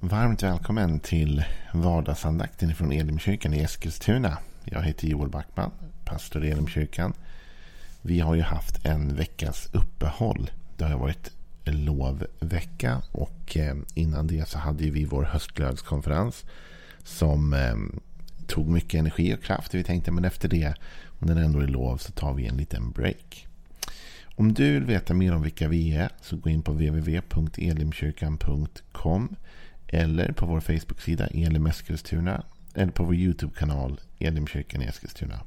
Varmt välkommen till vardagsandakten från Elimkyrkan i Eskilstuna. Jag heter Joel Backman, pastor i Elimkyrkan. Vi har ju haft en veckas uppehåll. Det har varit lovvecka och eh, innan det så hade vi vår höstglödskonferens som eh, tog mycket energi och kraft. Vi tänkte men efter det, när det ändå är lov, så tar vi en liten break. Om du vill veta mer om vilka vi är så gå in på www.elimkyrkan.com eller på vår Facebook-sida Elim Eskilstuna eller på vår YouTube-kanal Elimkyrkan i Eskilstuna.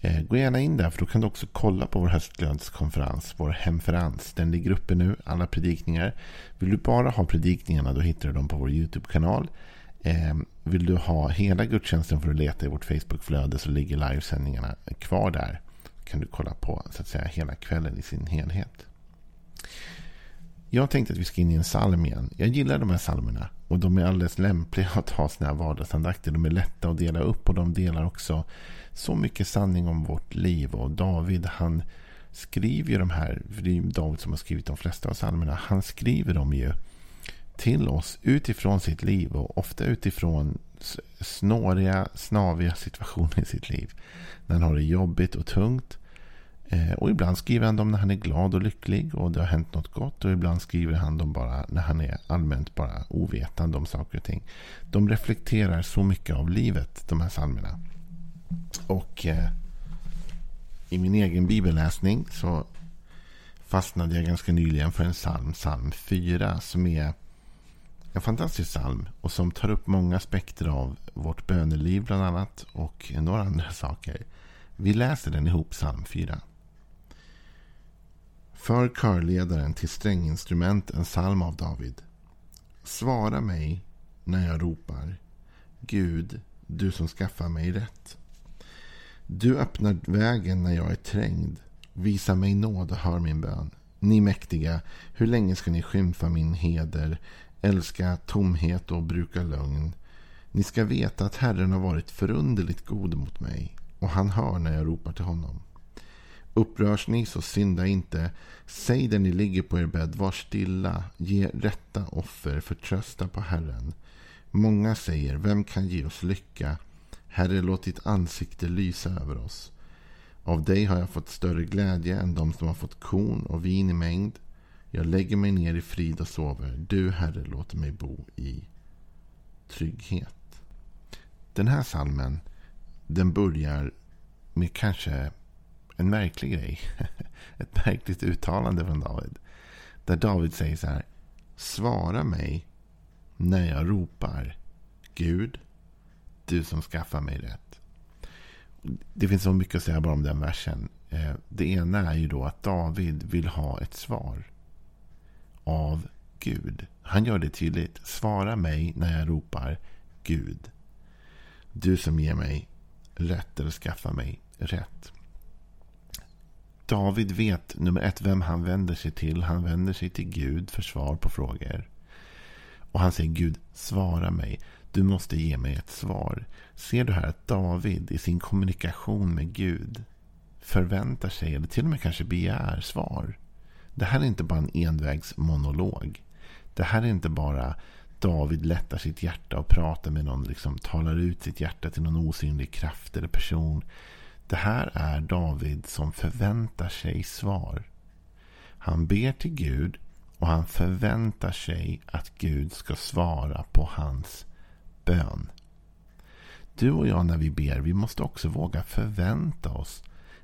Eh, gå gärna in där för då kan du också kolla på vår höstglödskonferens, vår hemferens. Den ligger uppe nu, alla predikningar. Vill du bara ha predikningarna då hittar du dem på vår YouTube-kanal. Eh, vill du ha hela gudstjänsten för att leta i vårt Facebook-flöde så ligger livesändningarna kvar där. kan du kolla på så att säga hela kvällen i sin helhet. Jag tänkte att vi ska in i en psalm igen. Jag gillar de här psalmerna. Och de är alldeles lämpliga att ha sådana här vardagsandakter. De är lätta att dela upp och de delar också så mycket sanning om vårt liv. Och David han skriver ju de här, för det är David som har skrivit de flesta av psalmerna. Han skriver dem ju till oss utifrån sitt liv och ofta utifrån snåriga, snaviga situationer i sitt liv. När han har det jobbigt och tungt. Eh, och ibland skriver han dem när han är glad och lycklig och det har hänt något gott. Och ibland skriver han dem bara när han är allmänt bara ovetande om saker och ting. De reflekterar så mycket av livet, de här psalmerna. Och eh, i min egen bibelläsning så fastnade jag ganska nyligen för en psalm, psalm 4, som är en fantastisk psalm och som tar upp många aspekter av vårt böneliv bland annat och några andra saker. Vi läser den ihop, psalm 4. För körledaren till stränginstrument en psalm av David. Svara mig när jag ropar. Gud, du som skaffar mig rätt. Du öppnar vägen när jag är trängd. Visa mig nåd och hör min bön. Ni mäktiga, hur länge ska ni skymfa min heder, älska tomhet och bruka lögn? Ni ska veta att Herren har varit förunderligt god mot mig och han hör när jag ropar till honom. Upprörs ni så synda inte. Säg där ni ligger på er bädd, var stilla. Ge rätta offer, förtrösta på Herren. Många säger, vem kan ge oss lycka? Herre, låt ditt ansikte lysa över oss. Av dig har jag fått större glädje än de som har fått korn och vin i mängd. Jag lägger mig ner i frid och sover. Du, Herre, låter mig bo i trygghet. Den här salmen, den börjar med kanske en märklig grej. Ett märkligt uttalande från David. Där David säger så här. Svara mig när jag ropar. Gud, du som skaffar mig rätt. Det finns så mycket att säga bara om den versen. Eh, det ena är ju då att David vill ha ett svar. Av Gud. Han gör det tydligt. Svara mig när jag ropar Gud. Du som ger mig rätt eller skaffar mig rätt. David vet nummer ett vem han vänder sig till. Han vänder sig till Gud för svar på frågor. Och han säger Gud, svara mig. Du måste ge mig ett svar. Ser du här att David i sin kommunikation med Gud förväntar sig, eller till och med kanske begär svar. Det här är inte bara en envägsmonolog. Det här är inte bara David lättar sitt hjärta och pratar med någon, liksom talar ut sitt hjärta till någon osynlig kraft eller person. Det här är David som förväntar sig svar. Han ber till Gud och han förväntar sig att Gud ska svara på hans bön. Du och jag när vi ber, vi måste också våga förvänta oss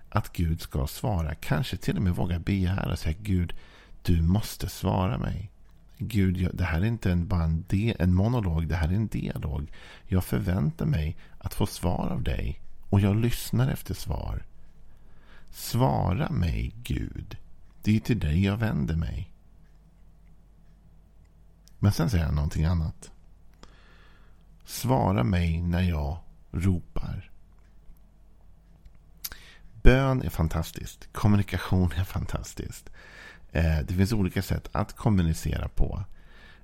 att Gud ska svara. Kanske till och med våga begära och säga Gud, du måste svara mig. Gud, det här är inte en, bara en, en monolog, det här är en dialog. Jag förväntar mig att få svar av dig. Och jag lyssnar efter svar. Svara mig, Gud. Det är till dig jag vänder mig. Men sen säger han någonting annat. Svara mig när jag ropar. Bön är fantastiskt. Kommunikation är fantastiskt. Eh, det finns olika sätt att kommunicera på.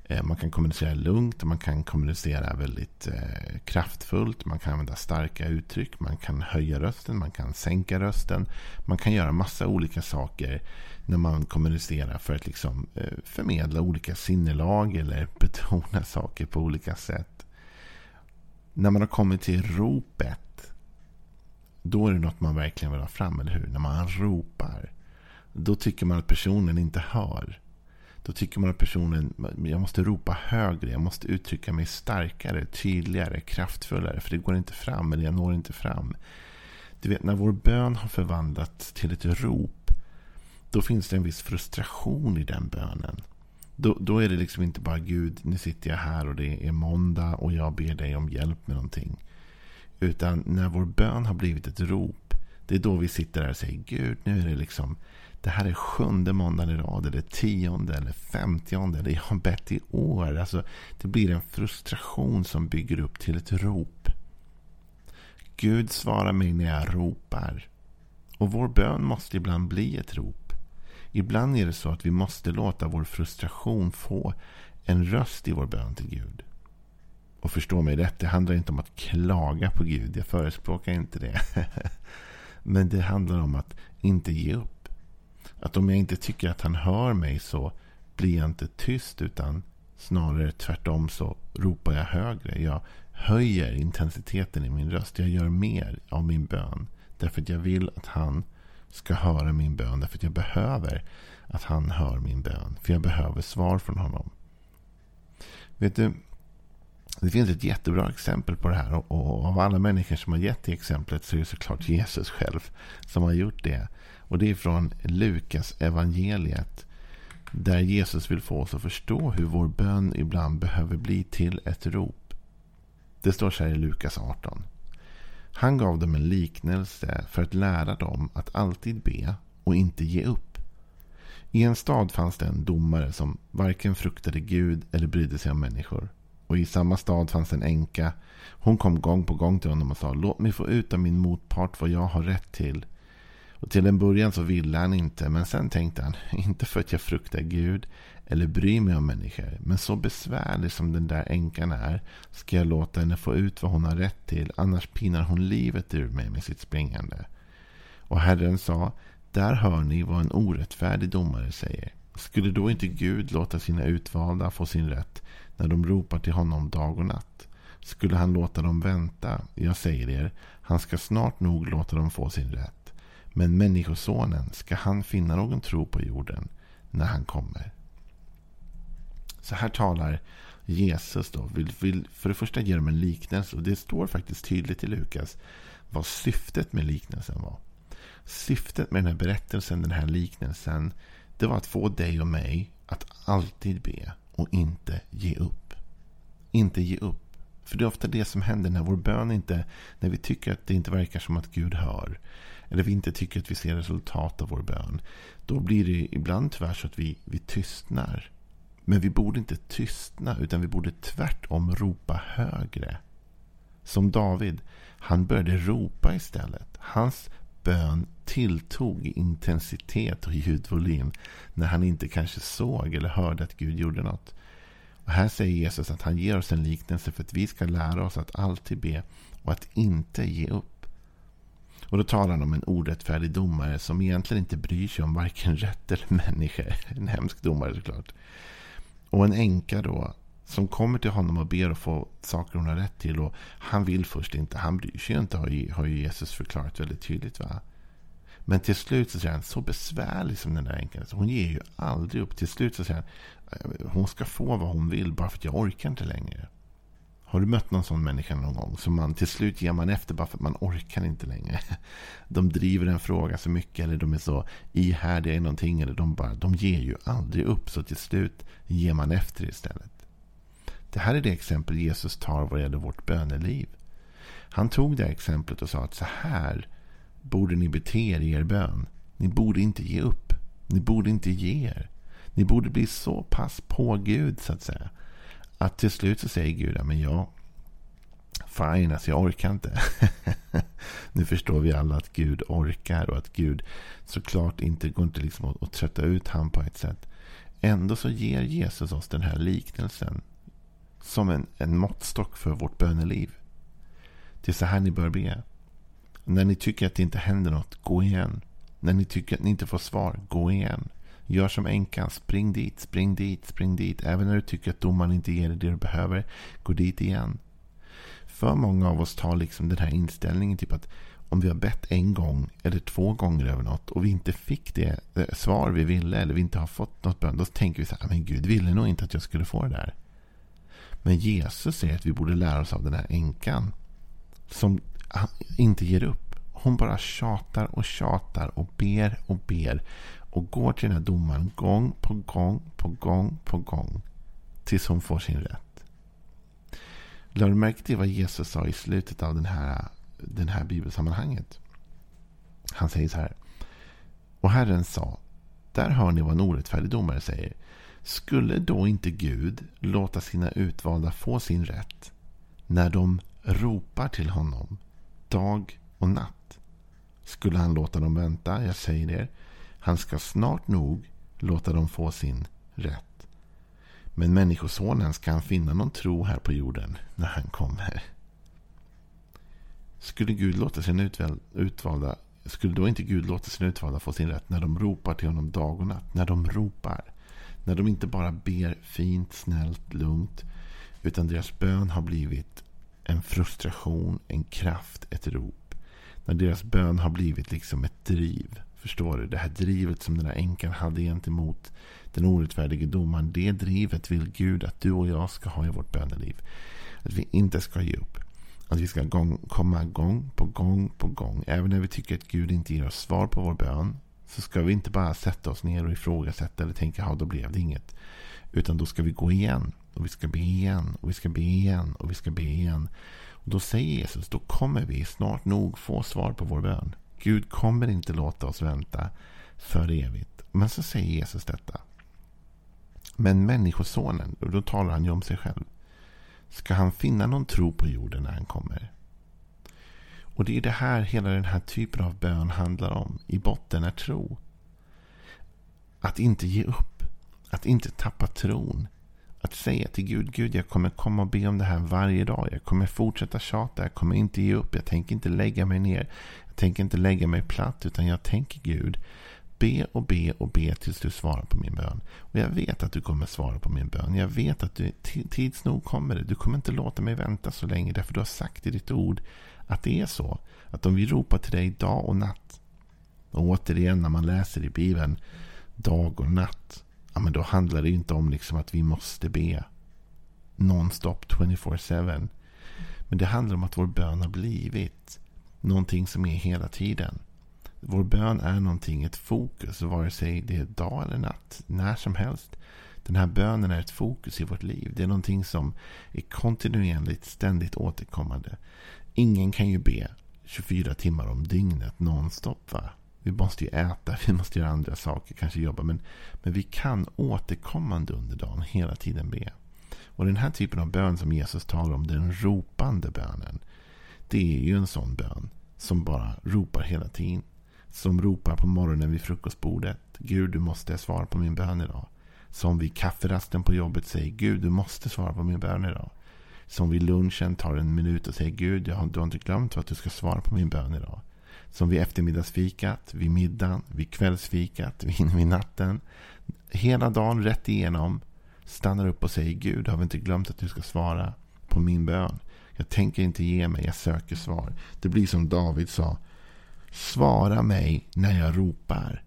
Eh, man kan kommunicera lugnt, man kan kommunicera väldigt eh, kraftfullt, man kan använda starka uttryck, man kan höja rösten, man kan sänka rösten. Man kan göra massa olika saker när man kommunicerar för att liksom, eh, förmedla olika sinnelag eller betona saker på olika sätt. När man har kommit till ropet, då är det något man verkligen vill ha fram, eller hur? När man ropar, då tycker man att personen inte hör. Då tycker man att personen, jag måste ropa högre, jag måste uttrycka mig starkare, tydligare, kraftfullare. För det går inte fram, eller jag når inte fram. Du vet, när vår bön har förvandlats till ett rop, då finns det en viss frustration i den bönen. Då, då är det liksom inte bara Gud, nu sitter jag här och det är måndag och jag ber dig om hjälp med någonting. Utan när vår bön har blivit ett rop, det är då vi sitter där och säger Gud, nu är det liksom det här är sjunde måndagen i rad, eller tionde, eller femtionde, eller jag har bett i år. Alltså, det blir en frustration som bygger upp till ett rop. Gud svarar mig när jag ropar. Och vår bön måste ibland bli ett rop. Ibland är det så att vi måste låta vår frustration få en röst i vår bön till Gud. Och förstå mig rätt, det handlar inte om att klaga på Gud. Jag förespråkar inte det. Men det handlar om att inte ge upp. Att om jag inte tycker att han hör mig så blir jag inte tyst utan snarare tvärtom så ropar jag högre. Jag höjer intensiteten i min röst. Jag gör mer av min bön. Därför att jag vill att han ska höra min bön. Därför att jag behöver att han hör min bön. För jag behöver svar från honom. Vet du, det finns ett jättebra exempel på det här. Och av alla människor som har gett det exemplet så är det såklart Jesus själv som har gjort det. Och det är från Lukas evangeliet. Där Jesus vill få oss att förstå hur vår bön ibland behöver bli till ett rop. Det står så här i Lukas 18. Han gav dem en liknelse för att lära dem att alltid be och inte ge upp. I en stad fanns det en domare som varken fruktade Gud eller brydde sig om människor. Och i samma stad fanns en änka. Hon kom gång på gång till honom och sa Låt mig få ut av min motpart vad jag har rätt till. Och till en början så ville han inte, men sen tänkte han, inte för att jag fruktar Gud eller bryr mig om människor, men så besvärlig som den där änkan är ska jag låta henne få ut vad hon har rätt till, annars pinar hon livet ur mig med sitt springande. Och Herren sa, där hör ni vad en orättfärdig domare säger. Skulle då inte Gud låta sina utvalda få sin rätt när de ropar till honom dag och natt? Skulle han låta dem vänta? Jag säger er, han ska snart nog låta dem få sin rätt. Men Människosonen, ska han finna någon tro på jorden när han kommer? Så här talar Jesus då. Vill, vill för det första ger de en liknelse. Och det står faktiskt tydligt i Lukas vad syftet med liknelsen var. Syftet med den här berättelsen, den här liknelsen, det var att få dig och mig att alltid be och inte ge upp. Inte ge upp. För det är ofta det som händer när vår bön inte, när vi tycker att det inte verkar som att Gud hör eller vi inte tycker att vi ser resultat av vår bön. Då blir det ibland tyvärr så att vi, vi tystnar. Men vi borde inte tystna utan vi borde tvärtom ropa högre. Som David, han började ropa istället. Hans bön tilltog i intensitet och ljudvolym när han inte kanske såg eller hörde att Gud gjorde något. Och här säger Jesus att han ger oss en liknelse för att vi ska lära oss att alltid be och att inte ge upp. Och då talar han om en orättfärdig domare som egentligen inte bryr sig om varken rätt eller människa. En hemsk domare såklart. Och en änka då som kommer till honom och ber att få saker hon har rätt till. Och han vill först inte. Han bryr sig inte har ju, har ju Jesus förklarat väldigt tydligt. va. Men till slut så säger han, så besvärlig som den där änkan Hon ger ju aldrig upp. Till slut så säger han, hon ska få vad hon vill bara för att jag orkar inte längre. Har du mött någon sån människa någon gång? Som man till slut ger man efter bara för att man orkar inte längre. De driver en fråga så mycket eller de är så ihärdiga i någonting. Eller de, bara, de ger ju aldrig upp så till slut ger man efter istället. Det här är det exempel Jesus tar vad gäller vårt böneliv. Han tog det exemplet och sa att så här borde ni bete er i er bön. Ni borde inte ge upp. Ni borde inte ge er. Ni borde bli så pass på Gud så att säga att till slut så säger Gud, men jag, fine, alltså jag orkar inte. nu förstår vi alla att Gud orkar och att Gud såklart inte går inte liksom att, att trötta ut han på ett sätt. Ändå så ger Jesus oss den här liknelsen som en, en måttstock för vårt böneliv. Det är så här ni bör be. När ni tycker att det inte händer något, gå igen. När ni tycker att ni inte får svar, gå igen. Gör som änkan, spring dit, spring dit, spring dit. Även när du tycker att domaren inte ger dig det du behöver, gå dit igen. För många av oss tar liksom den här inställningen typ att om vi har bett en gång eller två gånger över något och vi inte fick det eh, svar vi ville eller vi inte har fått något bön. Då tänker vi så här, ah, men Gud ville nog inte att jag skulle få det där. Men Jesus säger att vi borde lära oss av den här änkan. Som ah, inte ger upp. Hon bara tjatar och tjatar och ber och ber. Och går till den här domaren gång på gång på gång på gång. Tills hon får sin rätt. Lade du märke till vad Jesus sa i slutet av den här, den här bibelsammanhanget? Han säger så här. Och Herren sa. Där hör ni vad en orättfärdig domare säger. Skulle då inte Gud låta sina utvalda få sin rätt när de ropar till honom dag och natt? Skulle han låta dem vänta? Jag säger er, han ska snart nog låta dem få sin rätt. Men Människosonen ska han finna någon tro här på jorden när han kommer. Skulle Gud låta sina utvalda skulle då inte Gud låta sina utvalda få sin rätt när de ropar till honom dag och natt? När de ropar. När de inte bara ber fint, snällt, lugnt. Utan deras bön har blivit en frustration, en kraft, ett rop. När deras bön har blivit liksom ett driv. Förstår du? Det här drivet som den här änkan hade gentemot den orättfärdige domaren. Det drivet vill Gud att du och jag ska ha i vårt böneliv. Att vi inte ska ge upp. Att vi ska gång, komma gång på gång på gång. Även när vi tycker att Gud inte ger oss svar på vår bön. Så ska vi inte bara sätta oss ner och ifrågasätta eller tänka ja då blev det inget. Utan då ska vi gå igen. Och vi ska be igen. Och vi ska be igen. Och vi ska be igen. Och då säger Jesus, då kommer vi snart nog få svar på vår bön. Gud kommer inte låta oss vänta för evigt. Men så säger Jesus detta. Men människosonen, och då talar han ju om sig själv. Ska han finna någon tro på jorden när han kommer? Och det är det här hela den här typen av bön handlar om. I botten är tro. Att inte ge upp. Att inte tappa tron. Att säga till Gud, Gud jag kommer komma och be om det här varje dag. Jag kommer fortsätta tjata. Jag kommer inte ge upp. Jag tänker inte lägga mig ner. Jag tänker inte lägga mig platt. Utan jag tänker Gud. Be och be och be tills du svarar på min bön. Och jag vet att du kommer svara på min bön. Jag vet att du tids nog kommer det. Du kommer inte låta mig vänta så länge. Därför du har sagt i ditt ord att det är så. Att om vi ropar till dig dag och natt. Och återigen när man läser i Bibeln dag och natt. Ja, men då handlar det inte om liksom att vi måste be nonstop 24-7. Men det handlar om att vår bön har blivit någonting som är hela tiden. Vår bön är någonting, ett fokus, vare sig det är dag eller natt, när som helst. Den här bönen är ett fokus i vårt liv. Det är någonting som är kontinuerligt, ständigt återkommande. Ingen kan ju be 24 timmar om dygnet nonstop. Va? Vi måste ju äta, vi måste göra andra saker, kanske jobba. Men, men vi kan återkommande under dagen hela tiden be. Och den här typen av bön som Jesus talar om, den ropande bönen. Det är ju en sån bön som bara ropar hela tiden. Som ropar på morgonen vid frukostbordet. Gud, du måste svara på min bön idag. Som vid kafferasten på jobbet säger Gud, du måste svara på min bön idag som vid lunchen tar en minut och säger Gud, jag du har inte glömt att du ska svara på min bön idag. Som vid eftermiddagsfikat, vid middagen, vid kvällsfikat, vid, vid natten. Hela dagen rätt igenom stannar upp och säger Gud, har vi inte glömt att du ska svara på min bön. Jag tänker inte ge mig, jag söker svar. Det blir som David sa. Svara mig när jag ropar.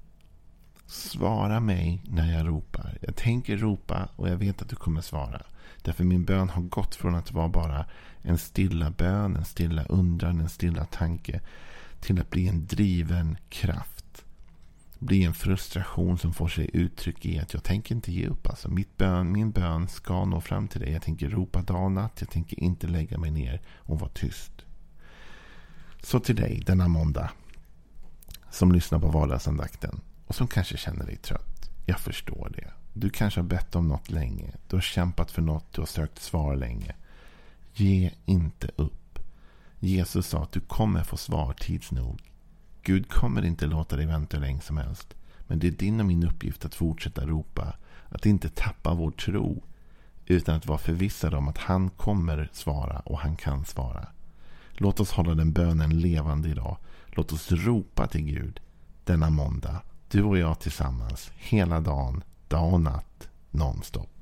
Svara mig när jag ropar. Jag tänker ropa och jag vet att du kommer svara. Därför min bön har gått från att vara bara en stilla bön, en stilla undran, en stilla tanke. Till att bli en driven kraft. Bli en frustration som får sig uttryck i att jag tänker inte ge upp. Alltså mitt bön, min bön ska nå fram till dig. Jag tänker ropa dag och natt. Jag tänker inte lägga mig ner och vara tyst. Så till dig denna måndag. Som lyssnar på vardagsandakten. Och som kanske känner dig trött. Jag förstår det. Du kanske har bett om något länge. Du har kämpat för något. Du har sökt svar länge. Ge inte upp. Jesus sa att du kommer få svar tids nog. Gud kommer inte låta dig vänta hur länge som helst. Men det är din och min uppgift att fortsätta ropa. Att inte tappa vår tro. Utan att vara förvissade om att han kommer svara och han kan svara. Låt oss hålla den bönen levande idag. Låt oss ropa till Gud denna måndag. Du och jag tillsammans hela dagen, dag och natt, nonstop.